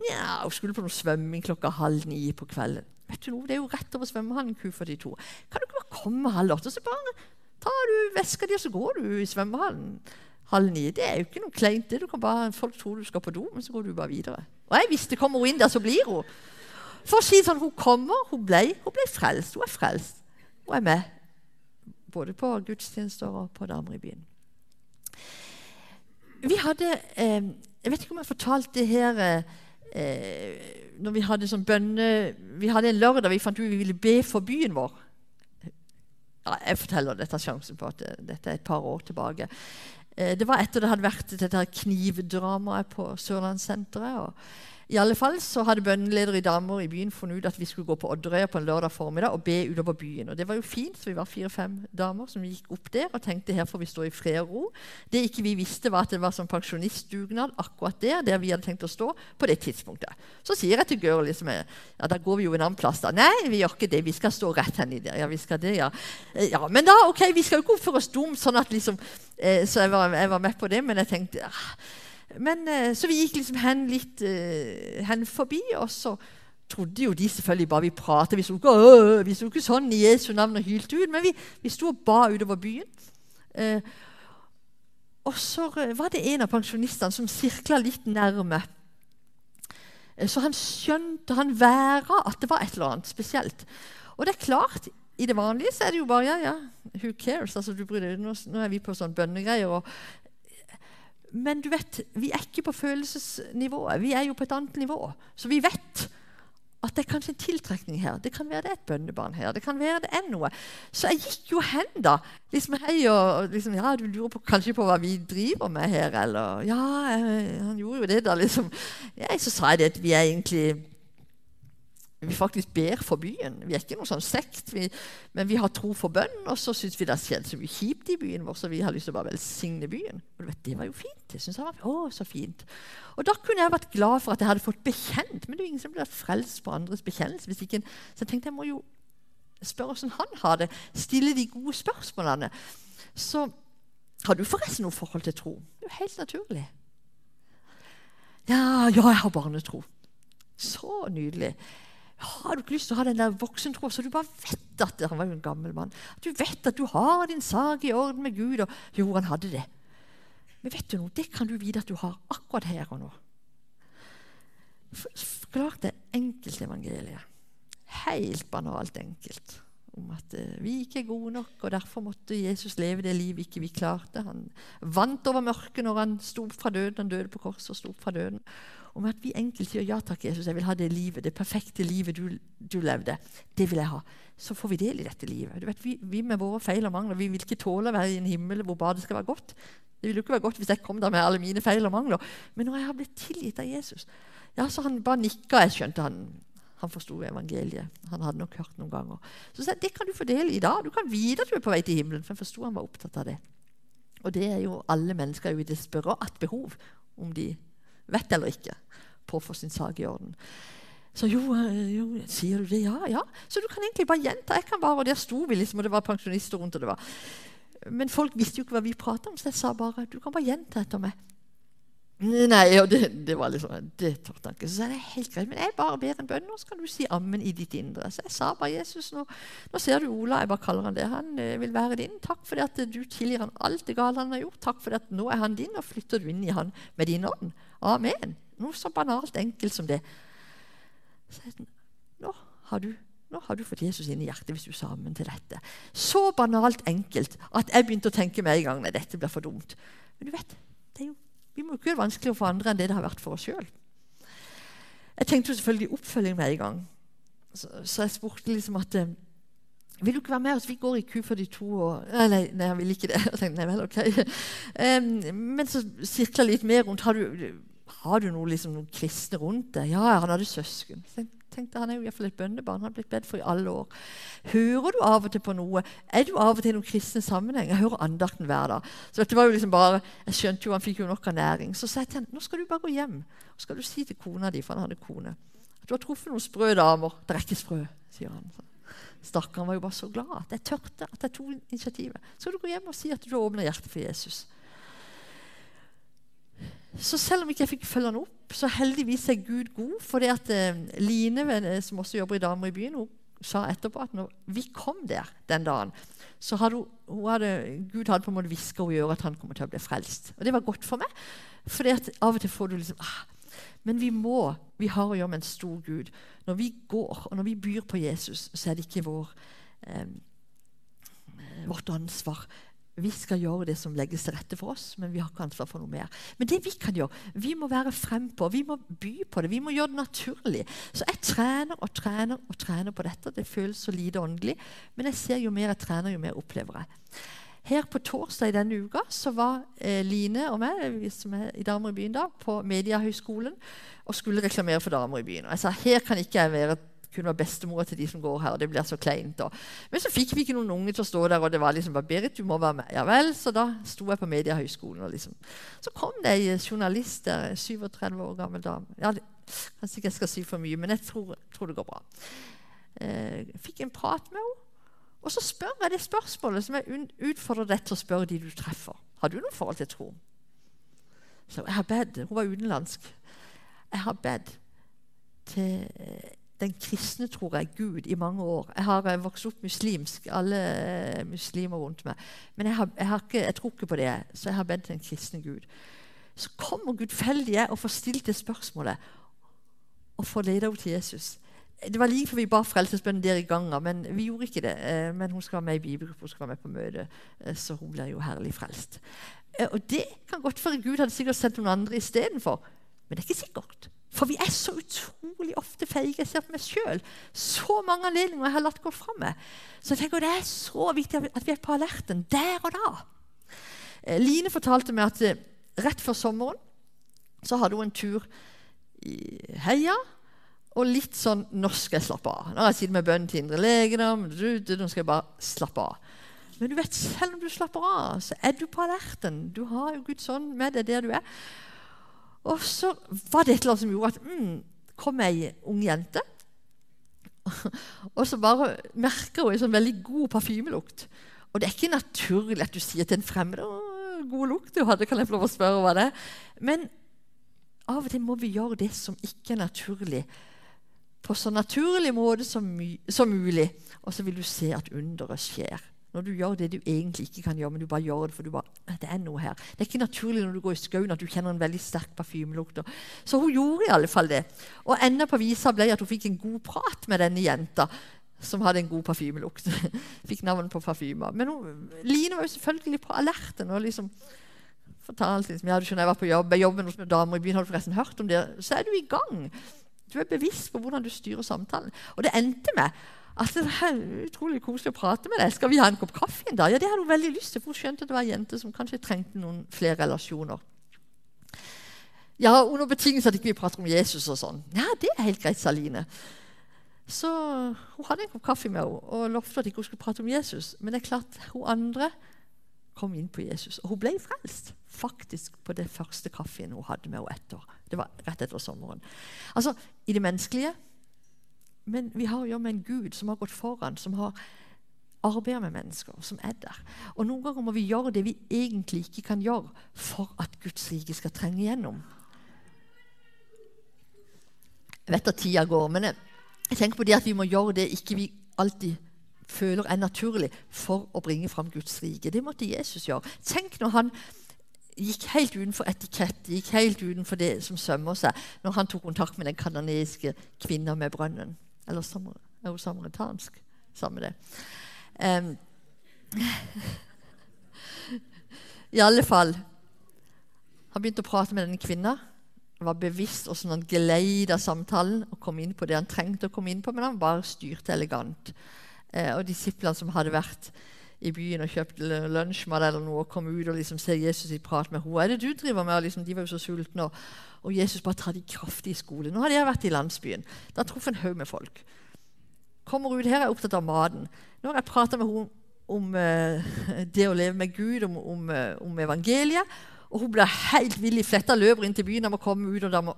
Nja, hun skulle på noe svømming klokka halv ni på kvelden. Vet du noe, Det er jo rett over svømmehallen ku for de to. Kan du ikke bare komme halv åtte, så bare tar du veska di og så går du i svømmehallen halv ni? Det er jo ikke noe kleint. det. Du kan bare, Folk tror du skal på do, men så går du bare videre. Og jeg visste kommer hun inn der, så blir hun. For å si sånn, Hun kommer, hun ble, hun ble frelst. Hun er frelst. Hun er med både på gudstjenester og på Damer i byen. Vi hadde eh, Jeg vet ikke om jeg har fortalt det her eh, eh, når vi hadde sånn bønne Vi hadde en lørdag vi fant ut vi ville be for byen vår. Ja, jeg forteller dette sjansen på at dette er et par år tilbake. Eh, det var etter det hadde vært dette knivdramaet på Sørlandssenteret. I alle fall så hadde bønneleder i Damer i byen funnet ut at vi skulle gå på Odderøya på en lørdag formiddag og be utover byen. Og Det var jo fint, så vi var fire-fem damer som gikk opp der og tenkte her får vi stå i fred og ro. Det ikke vi visste, var at det var som pensjonistdugnad akkurat der der vi hadde tenkt å stå på det tidspunktet. Så sier jeg til Girl liksom, ja, da går vi jo en annen plass. da. Nei, vi gjør ikke det. Vi skal stå rett hen i der. Ja, vi skal det, ja. Eh, ja, Men da, ok, vi skal jo ikke oppføre oss dumt, sånn at liksom eh, Så jeg var, jeg var, med på det, men jeg tenkte ah, men, eh, så vi gikk liksom hen litt uh, hen forbi, og så trodde jo de selvfølgelig bare vi pratet. Vi sto ikke, ikke sånn i Jesu navn og hylte ut, men vi, vi sto og ba utover byen. Eh, og så var det en av pensjonistene som sirkla litt nærme. Eh, så han skjønte, han væra at det var et eller annet spesielt. Og det er klart, i det vanlige så er det jo bare ja, ja, who cares? Altså, du bryr deg, nå, nå er vi på sånn bønnegreier. Og, men du vet, vi er ikke på følelsesnivået. Vi er jo på et annet nivå. Så vi vet at det er kanskje en tiltrekning her. Det kan være det er et bønnebarn her. Det kan være det er noe. Så jeg gikk jo hen, da. Liksom, hei, og liksom, ja, Du lurer på, kanskje på hva vi driver med her, eller Ja, han gjorde jo det, da, liksom. Ja, så sa jeg det at vi er egentlig vi faktisk ber for byen. Vi er ikke noen sånn sekt, vi, men vi har tro for bønn. Og så syns vi det har skjedd så mye kjipt i byen vår, så vi har lyst til å bare velsigne byen. Og vet, Det var jo fint. Det synes jeg var å, så fint. Og da kunne jeg vært glad for at jeg hadde fått bekjent. Men det er jo ingen som blir frelst på andres bekjennelse. Hvis ikke, så jeg tenkte jeg må jo spørre hvordan han har det. Stille de gode spørsmålene. Så har du forresten noe forhold til tro? Det er jo helt naturlig. Ja, ja, jeg har barnetro. Så nydelig. Har du ikke lyst til å ha den der voksentroa, så du bare vet at Han var jo en gammel mann. Du vet at du har din sak i orden med Gud. Og jo, han hadde det. Men vet du noe? Det kan du vite at du har akkurat her og nå. Forklar det enkeltevangeliet. Helt banalt enkelt. Om at uh, vi ikke er gode nok, og derfor måtte Jesus leve det livet ikke vi klarte. Han vant over mørket når han sto opp fra døden. Han døde på korset og sto opp fra døden om at vi enkelt sier ja takk, Jesus, jeg vil ha det livet, det perfekte livet du, du levde. Det vil jeg ha. Så får vi del i dette livet. Vet, vi, vi, med våre feil og mangler vi vil ikke tåle å være i en himmel hvor badet skal være godt. Det ville jo ikke være godt hvis jeg kom der med alle mine feil og mangler. Men når jeg har blitt tilgitt av Jesus ja, så Han bare nikka. Jeg skjønte han, han forsto evangeliet. Han hadde nok hørt noen ganger. Så det kan du fordele i dag. Du kan vite at du er på vei til himmelen. For jeg forsto han var opptatt av det. Og det er jo alle mennesker jo i desperat behov, om de vet eller ikke på å få sin sak i orden. Så jo, eh, jo, sier du det? Ja, ja. Så du kan egentlig bare gjenta. jeg kan bare, og Der sto vi, liksom, og det var pensjonister rundt. og det var. Men folk visste jo ikke hva vi pratet om, så jeg sa bare du kan bare gjenta etter meg. Nei, og det, det var liksom det tar ikke. Så sa jeg helt greit, men jeg bare ber en bønn, og så kan du si ammen i ditt indre. Så jeg sa bare Jesus, nå, nå ser du Ola, jeg bare kaller han det. Han eh, vil være din. Takk for det at du tilgir han alt det gale han har gjort. Takk for det at nå er han din, og flytter du inn i han med din ånd. Amen. Noe så banalt enkelt som det. Så jeg, nå har, du, nå har du fått Jesus inn i hjertet hvis du sa amen til dette. Så banalt enkelt at jeg begynte å tenke med en gang nei, dette blir for dumt. Men du vet, vi må ikke gjøre det vanskeligere for andre enn det det har vært for oss sjøl. Jeg tenkte jo selvfølgelig oppfølging med en gang. Så, så jeg spurte liksom at eh, vil du ikke være med oss? Vi går i Q42 og Nei, nei, jeg vil ikke det. *laughs* Jeg tenkte, nei vel, ok. Um, men så sirkla litt mer rundt. Har du, har du noe, liksom, noen kristne rundt deg? Ja, han hadde søsken. Så tenkte Han er jo i hvert fall et bønnebarn. Han har blitt bedt for i alle år. Hører du av og til på noe? Er du av og til i noen kristne sammenheng? Jeg hører andakten hver dag. Så dette var jo liksom bare, Jeg skjønte jo han fikk jo nok av næring. Så sa jeg til ham nå skal du bare gå hjem og skal du si til kona di, for han hadde kone, at du har truffet noen sprø damer. Det er ikke sprø, sier han. Stakkaren var jo bare så glad at jeg tørte, at jeg tok initiativet. Så skal du gå hjem og si at du åpner hjertet for Jesus. Så selv om ikke jeg fikk følge han opp, så heldigvis er Gud god. For det at eh, Line, som også jobber i Damer i byen, hun sa etterpå at når vi kom der den dagen, så hadde hun hadde, Gud hadde på en måte hviska henne i øret at han kommer til å bli frelst. Og det var godt for meg. For av og til får du liksom ah, Men vi må, vi har å gjøre med en stor Gud. Når vi går, og når vi byr på Jesus, så er det ikke vår, eh, vårt ansvar vi skal gjøre det som legges til rette for oss, men vi har ikke ansvar for noe mer. Men det vi kan gjøre, vi må være frempå, vi må by på det, vi må gjøre det naturlig. Så jeg trener og trener og trener på dette. Det føles så lite åndelig, men jeg ser jo mer jeg trener, jo mer opplever jeg. Her på torsdag i denne uka så var eh, Line og meg som er i Damer i byen da, på Mediehøgskolen og skulle reklamere for Damer i byen. Og jeg sa her kan ikke jeg være kunne være bestemora til de som går her. og det blir så kleint. Og. Men så fikk vi ikke noen unge til å stå der, og det var liksom bare 'Berit, du må være med.' Ja vel, Så da sto jeg på Mediehøgskolen. Liksom. Så kom det ei journalist der, 37 år gammel dame. Ja, det, kanskje ikke jeg skal si for mye, men jeg tror, tror det går bra. Eh, fikk en prat med henne. Og så spør jeg det spørsmålet som jeg utfordrer deg til å spørre de du treffer. Har du noe forhold til tro? Så jeg har bedt. Hun var utenlandsk. Jeg har bedt til den kristne, tror jeg, Gud i mange år. Jeg har eh, vokst opp muslimsk, alle eh, muslimer rundt meg. Men jeg, har, jeg, har ikke, jeg tror ikke på det, så jeg har bedt til en kristne Gud. Så kommer gudfeldige og får stilt det spørsmålet og får leda henne til Jesus. Det var like før vi ba frelsesbønnen der i gangen, men vi gjorde ikke det. Eh, men hun skal være med i bibelgruppe, hun skal være med på møte, så hun blir jo herlig frelst. Og det kan godt være Gud hadde sikkert sendt noen andre istedenfor, men det er ikke sikkert. For vi er så utrolig ofte feige. Jeg ser på meg sjøl. Så mange anledninger jeg har latt gå fra meg. Så jeg tenker det er så viktig at vi er på alerten der og da. Eh, Line fortalte meg at eh, rett før sommeren så hadde hun en tur i heia. Og litt sånn Nå skal jeg slappe av. Nå har jeg sittet med bønn til indre legedom. Nå skal jeg bare slappe av. Men du vet, selv om du slapper av, så er du på alerten. Du har jo Guds ånd med deg der du er. Og så var det et eller annet som gjorde at mm, kom ei ung jente. og så bare merker hun en sånn veldig god parfymelukt. Og det er ikke naturlig at du sier til en fremmed 'God lukt du hadde', kan jeg få lov å spørre hva det. Men av og til må vi gjøre det som ikke er naturlig, på så naturlig måte som, som mulig. Og så vil du se at underet skjer. Når du gjør det du egentlig ikke kan gjøre, men du bare gjør det for du bare, det er noe her. Det er ikke naturlig når du går i skauen at du kjenner en veldig sterk parfymelukt. Så hun gjorde i alle fall det. Og enda på visa ble at hun fikk en god prat med denne jenta som hadde en god parfymelukt. *laughs* fikk navn på parfymer. Men hun, Line var jo selvfølgelig på alerten. og liksom fortalte liksom, ja, du skjønner, jeg var på jobb, jeg jobber med damer i byen, har du forresten hørt om det? Så er du i gang. Du er bevisst på hvordan du styrer samtalen. Og det endte med Altså, det er utrolig koselig å prate med deg. Skal vi ha en kopp kaffe en dag? Ja, det hadde hun veldig lyst til, for hun skjønte at det var en jente som kanskje trengte noen flere relasjoner. Ja, under betingelse at vi ikke prater om Jesus og sånn. Ja, det er helt greit, sa Line. Så hun hadde en kopp kaffe med henne og lovte at ikke hun skulle prate om Jesus. Men det er klart, hun andre kom inn på Jesus, og hun ble frelst. Faktisk på det første kaffen hun hadde med henne etter. Det var rett etter sommeren. Altså, I det menneskelige men vi har å gjøre med en Gud som har gått foran, som har arbeidet med mennesker, som er der. Og Noen ganger må vi gjøre det vi egentlig ikke kan gjøre for at Guds rike skal trenge igjennom. Jeg vet at tida går, men jeg tenker på det at vi må gjøre det ikke vi alltid føler er naturlig for å bringe fram Guds rike. Det måtte Jesus gjøre. Tenk når han gikk helt utenfor etikett, gikk helt utenfor det som sømmer seg, når han tok kontakt med den kanadiske kvinnen med brønnen. Eller er hun samaritansk? Samme det. Um, *laughs* I alle fall Han begynte å prate med denne kvinna. Var bevisst hvordan han geleida samtalen og kom inn på det han trengte å komme inn på, men han bare styrte elegant. Uh, og disiplene som hadde vært i byen og kjøpt lunsjmat eller noe, og kom ut og liksom ser Jesus i prat med henne. er det du driver med?' Og liksom, de var jo så sultne. Og, og Jesus bare tar de kraftig i skole. Nå hadde jeg vært i landsbyen. Da traff en haug med folk. Kommer ut her, er opptatt av maten. Nå har jeg prata med henne om uh, *laughs* det å leve med Gud, om, om, uh, om, evangeliet. Og hun blir helt vill i fletta, løper inn til byen og må komme ut. og da må...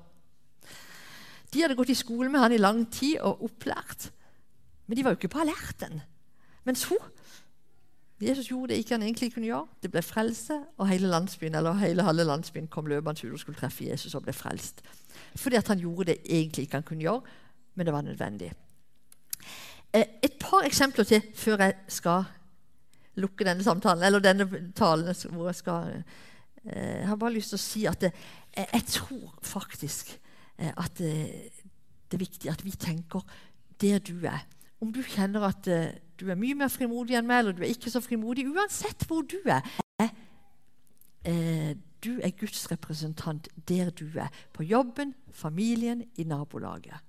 De hadde gått i skole med han i lang tid og opplært. Men de var jo ikke på alerten. Mens hun Jesus gjorde det ikke han egentlig kunne gjøre. Det ble frelse, og hele landsbyen eller hele halve landsbyen kom løpende ut og skulle treffe Jesus og ble frelst. Fordi at han gjorde det egentlig ikke han kunne gjøre, men det var nødvendig. Eh, et par eksempler til før jeg skal lukke denne samtalen, eller denne talen hvor jeg skal eh, Jeg har bare lyst til å si at det, jeg tror faktisk eh, at det er viktig at vi tenker der du er. Om du kjenner at du er mye mer frimodig enn meg, eller du er ikke så frimodig. Uansett hvor du er. Eh, du er Guds representant der du er. På jobben, familien, i nabolaget.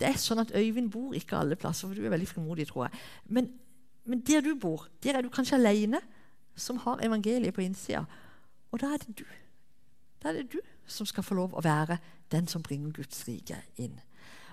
Det er sånn at Øyvind bor ikke alle plasser, for du er veldig frimodig, tror jeg. Men, men der du bor, der er du kanskje alene som har evangeliet på innsida. Og da er det du. Da er det du som skal få lov å være den som bringer Guds rike inn.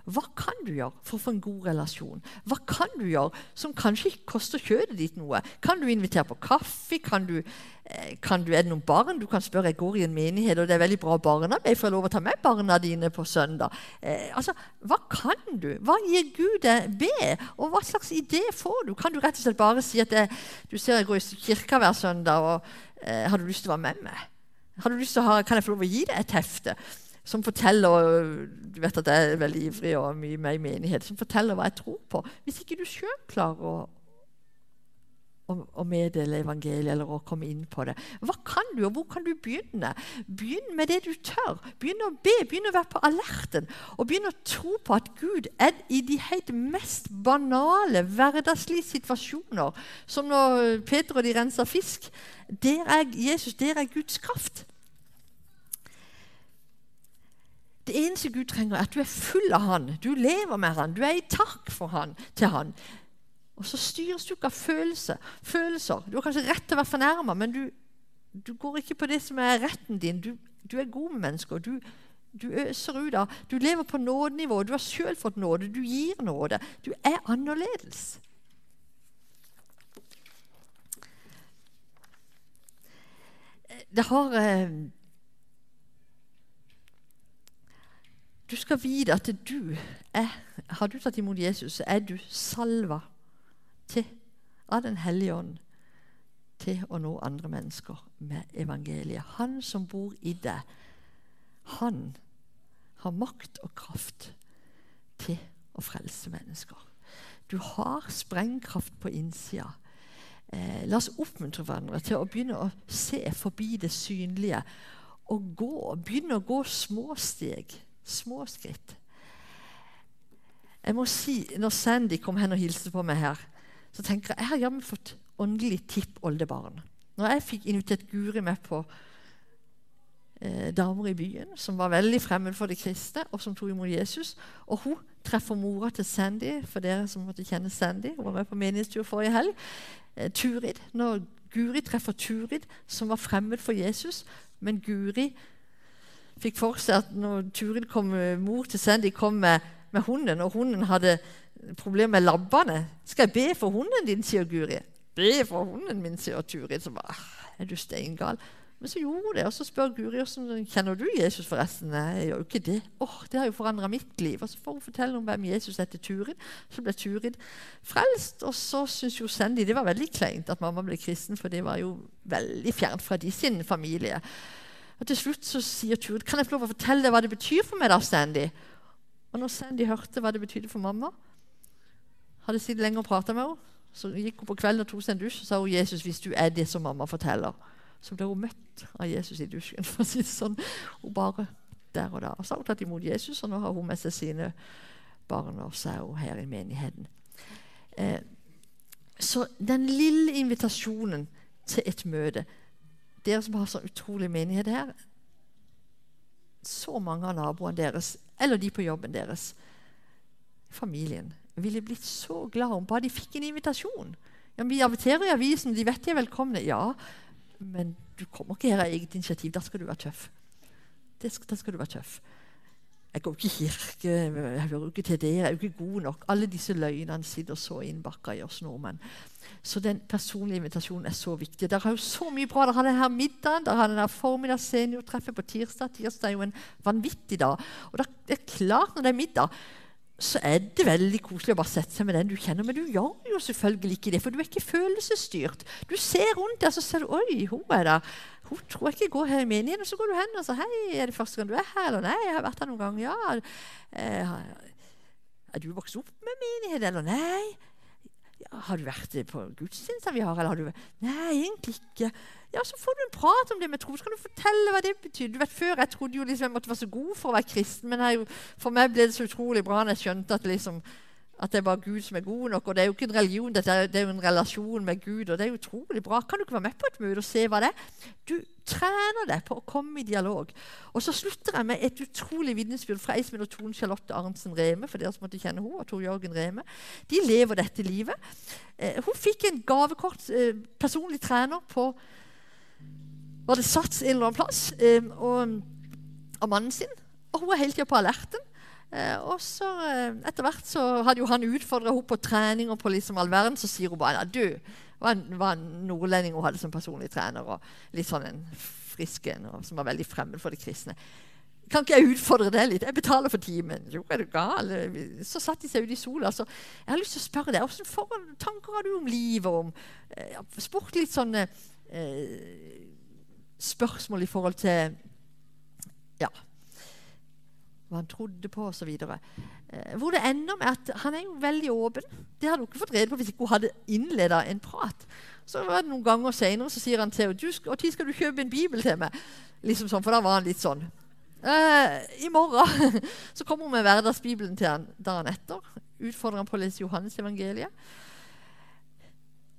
Hva kan du gjøre for å få en god relasjon? Hva kan du gjøre som kanskje ikke koster kjøttet ditt noe? Kan du invitere på kaffe? Kan du, eh, kan du, er det noen barn? Du kan spørre. Jeg går i en menighet, og det er veldig bra barnearbeid. Får jeg lov å ta med barna dine på søndag? Eh, altså, Hva kan du? Hva gir Gud deg? Be. Og hva slags idé får du? Kan du rett og slett bare si at jeg, du ser jeg går i kirka hver søndag, og eh, har du lyst til å være med meg? Har du lyst til å ha, kan jeg få lov å gi deg et hefte? Som forteller Du vet at jeg er veldig ivrig og mye med i menighet. Som forteller hva jeg tror på. Hvis ikke du sjøl klarer å, å, å, meddele evangeliet eller å komme inn på det, hva kan du, og hvor kan du begynne? Begynn med det du tør. Begynn å be, begynn å være på alerten. Og begynn å tro på at Gud er i de helt mest banale, hverdagslige situasjoner, som når Peter og de renser fisk. Der er Jesus, der er Guds kraft. Det eneste Gud trenger, er at du er full av Han. Du lever med Han. Du er i takk for han, til Han. Og så styres du ikke av følelser. følelser. Du har kanskje rett til å være fornærma, men du, du, går ikke på det som er retten din. Du, du er god med mennesker. Du, du øser ut av Du lever på nådenivå. Du har sjøl fått nåde. Du gir nåde. Du er annerledes. Det har Du skal vite at du er Har du tatt imot Jesus, så er du salva til av Den hellige ånd til å nå andre mennesker med evangeliet. Han som bor i deg, han har makt og kraft til å frelse mennesker. Du har sprengkraft på innsida. Eh, la oss oppmuntre hverandre til å begynne å se forbi det synlige og gå. Begynne å gå små steg Små skritt. Jeg må si, Når Sandy kom hen og hilste på meg her, så tenker jeg jeg har jammen fått åndelig tippoldebarn. Når jeg fikk invitert Guri med på eh, damer i byen som var veldig fremmed for de kristne, og som tok imot Jesus, og hun treffer mora til Sandy, for dere som måtte kjenne Sandy, hun var med på menighetstur forrige helg, eh, Turid. Når Guri treffer Turid, som var fremmed for Jesus, men Guri fikk for seg at når Turid kom, eh, mor til Sandy kom med, med hunden, og hunden hadde problemer med labbene 'Skal jeg be for hunden din?' sier Guri. 'Be for hunden min', sier Turid. Så bare, er du steingal? Men så gjorde hun det, og så spør Guri hvordan kjenner du Jesus forresten. Nei, jeg gjør jo ikke det. Åh, Det har jo forandra mitt liv. Og Så får hun fortelle om hvem Jesus er til Turid. Så ble Turid frelst. Og så syns jo Sandy det var veldig kleint at mamma ble kristen, for det var jo veldig fjernt fra de sin familie. Og Til slutt så sier Turid kan jeg få lov å fortelle deg hva det betyr for meg. da, Sandy? Og når Sandy hørte hva det betydde for mamma, hadde sittet lenge og prata med henne, så gikk hun på kvelden og tok seg en dusj og sa hun, Jesus, hvis du er det som mamma forteller, så ble hun møtt av Jesus i dusjen. for å si sånn. Hun bare der og da. Og så har hun tatt imot Jesus, og nå har hun med seg sine barn, og så er hun her i menigheten. Eh, så den lille invitasjonen til et møte dere som har så utrolig menighet her Så mange av naboene deres, eller de på jobben deres, familien, ville blitt så glad om bare de fikk en invitasjon. Ja, vi inviterer i avisen, de vet de er velkomne. Ja, men du kommer ikke her av eget initiativ. Da skal du være tøff. Da skal du være tøff. Jeg går ikke i kirke, jeg hører ikke til dere, jeg er jo ikke god nok. Alle disse løgnene sitter så innbakka i oss nordmenn. Så den personlige invitasjonen er så viktig. Dere har jo så mye bra. Dere har denne middagen, dere har denne formiddags seniortreffet på tirsdag. Tirsdag er jo en vanvittig dag. Og det er klart når det er middag, så er det veldig koselig å bare sette seg med den du kjenner. Men du gjør jo selvfølgelig ikke det, for du er ikke følelsesstyrt. Du ser rundt deg, så ser du Oi, hun er der. Hun tror jeg ikke går her i menigheten. Og så går du hen og sier Hei, er det første gang du er her? Eller nei, jeg har vært her noen ganger. Ja. Eh, er du vokst opp med menighet, eller nei? Har du vært på gudstjenester vi har, eller har du Nei, egentlig ikke. Ja, Så får du en prat om det med tro. Så kan du fortelle hva det betyr. Du vet, Før jeg trodde jo liksom jeg måtte være så god for å være kristen, men jeg, for meg ble det så utrolig bra når jeg skjønte at, liksom, at det er bare Gud som er god nok. Og det er jo ikke en religion, det er, jo en relasjon med Gud. Og det er utrolig bra. Kan du ikke være med på et møte og se hva det er? Du trener deg på å komme i dialog. Og så slutter jeg med et utrolig vitnesbyrd fra ei heter Tone Charlotte Arntzen Reme. for dere som måtte kjenne henne, og Tor Jørgen Reme. De lever dette livet. Eh, hun fikk en gavekort eh, personlig trener på var det satt en eller annen plass eh, og, av mannen sin. Og hun er hele tida på alerten. Eh, og så eh, etter hvert så hadde jo han utfordra henne på trening og på liksom all verden. Så sier hun bare at du var var en nordlending hun hadde som personlig trener. Og litt sånn en frisk en som var veldig fremmed for de kristne. Kan ikke jeg utfordre deg litt? Jeg betaler for timen. Jo, er du gal? Så satt de seg ute i sola. Så jeg har lyst til å spørre deg, Hvilke tanker har du om livet? Om, eh, spurt litt sånne eh, spørsmål i forhold til Ja. Hva han trodde på osv. Eh, hvor det ender med at han er jo veldig åpen. Det hadde hun ikke fått rede på hvis ikke hun hadde innleda en prat. Så var det noen ganger senere så sier han til henne når skal du kjøpe en bibel til meg. Liksom sånn, For da var han litt sånn. Eh, I morgen *laughs* så kommer hun med hverdagsbibelen til han dagen etter. Utfordrer han på å lese Johannes evangeliet.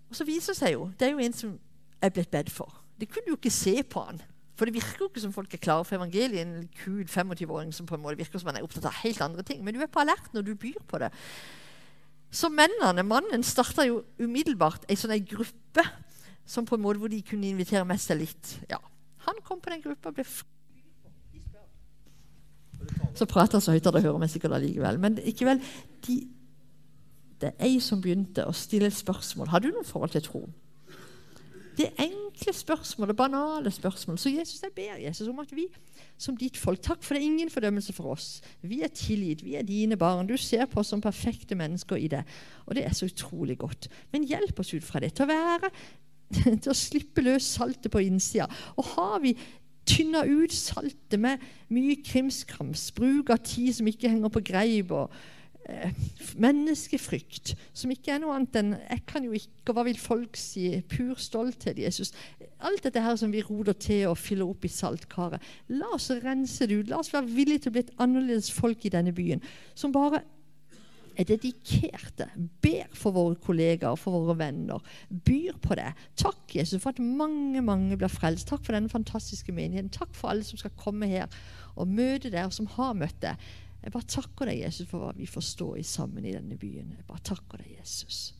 Og så viser det seg jo det er jo en som er blitt bedt for. Det kunne jo ikke se på han. For det virker jo ikke som folk er klare for evangeliet. En kul 25-åring som på en måte virker som han er opptatt av helt andre ting. Men du er på alert når du byr på det. Så mennene, mannen starta jo umiddelbart ei sånn gruppe som på en måte hvor de kunne invitere med seg litt. Ja, Han kom på den gruppa ble Så prater så høyt at det hører meg sikkert allikevel. Men likevel de, Det er ei som begynte å stille et spørsmål. Har du noe forhold til tro? Det enkle spørsmålet, banale spørsmål. Så Jesus, jeg ber Jesus om at vi som ditt folk Takk for det er ingen fordømmelse for oss. Vi er tilgitt, vi er dine barn. Du ser på oss som perfekte mennesker i det. Og det er så utrolig godt. Men hjelp oss ut fra det til å være *laughs* til å slippe løs saltet på innsida. Og har vi tynna ut saltet med mye krimskrams, bruk av tid som ikke henger på greip, og menneskefrykt, som ikke er noe annet enn 'jeg kan jo ikke', og 'hva vil folk si'? Pur stolthet, Jesus. Alt dette her som vi roder til og fyller opp i saltkaret. La oss rense det ut. La oss være villige til å bli et annerledes folk i denne byen. Som bare er dedikerte, ber for våre kollegaer for våre venner. Byr på det. Takk, Jesus, for at mange mange blir frelst. Takk for denne fantastiske menigheten. Takk for alle som skal komme her og møte deg, og som har møtt deg. Jeg bare takker deg, Jesus, for hva vi får stå i sammen i denne byen. Jeg bare takker deg, Jesus.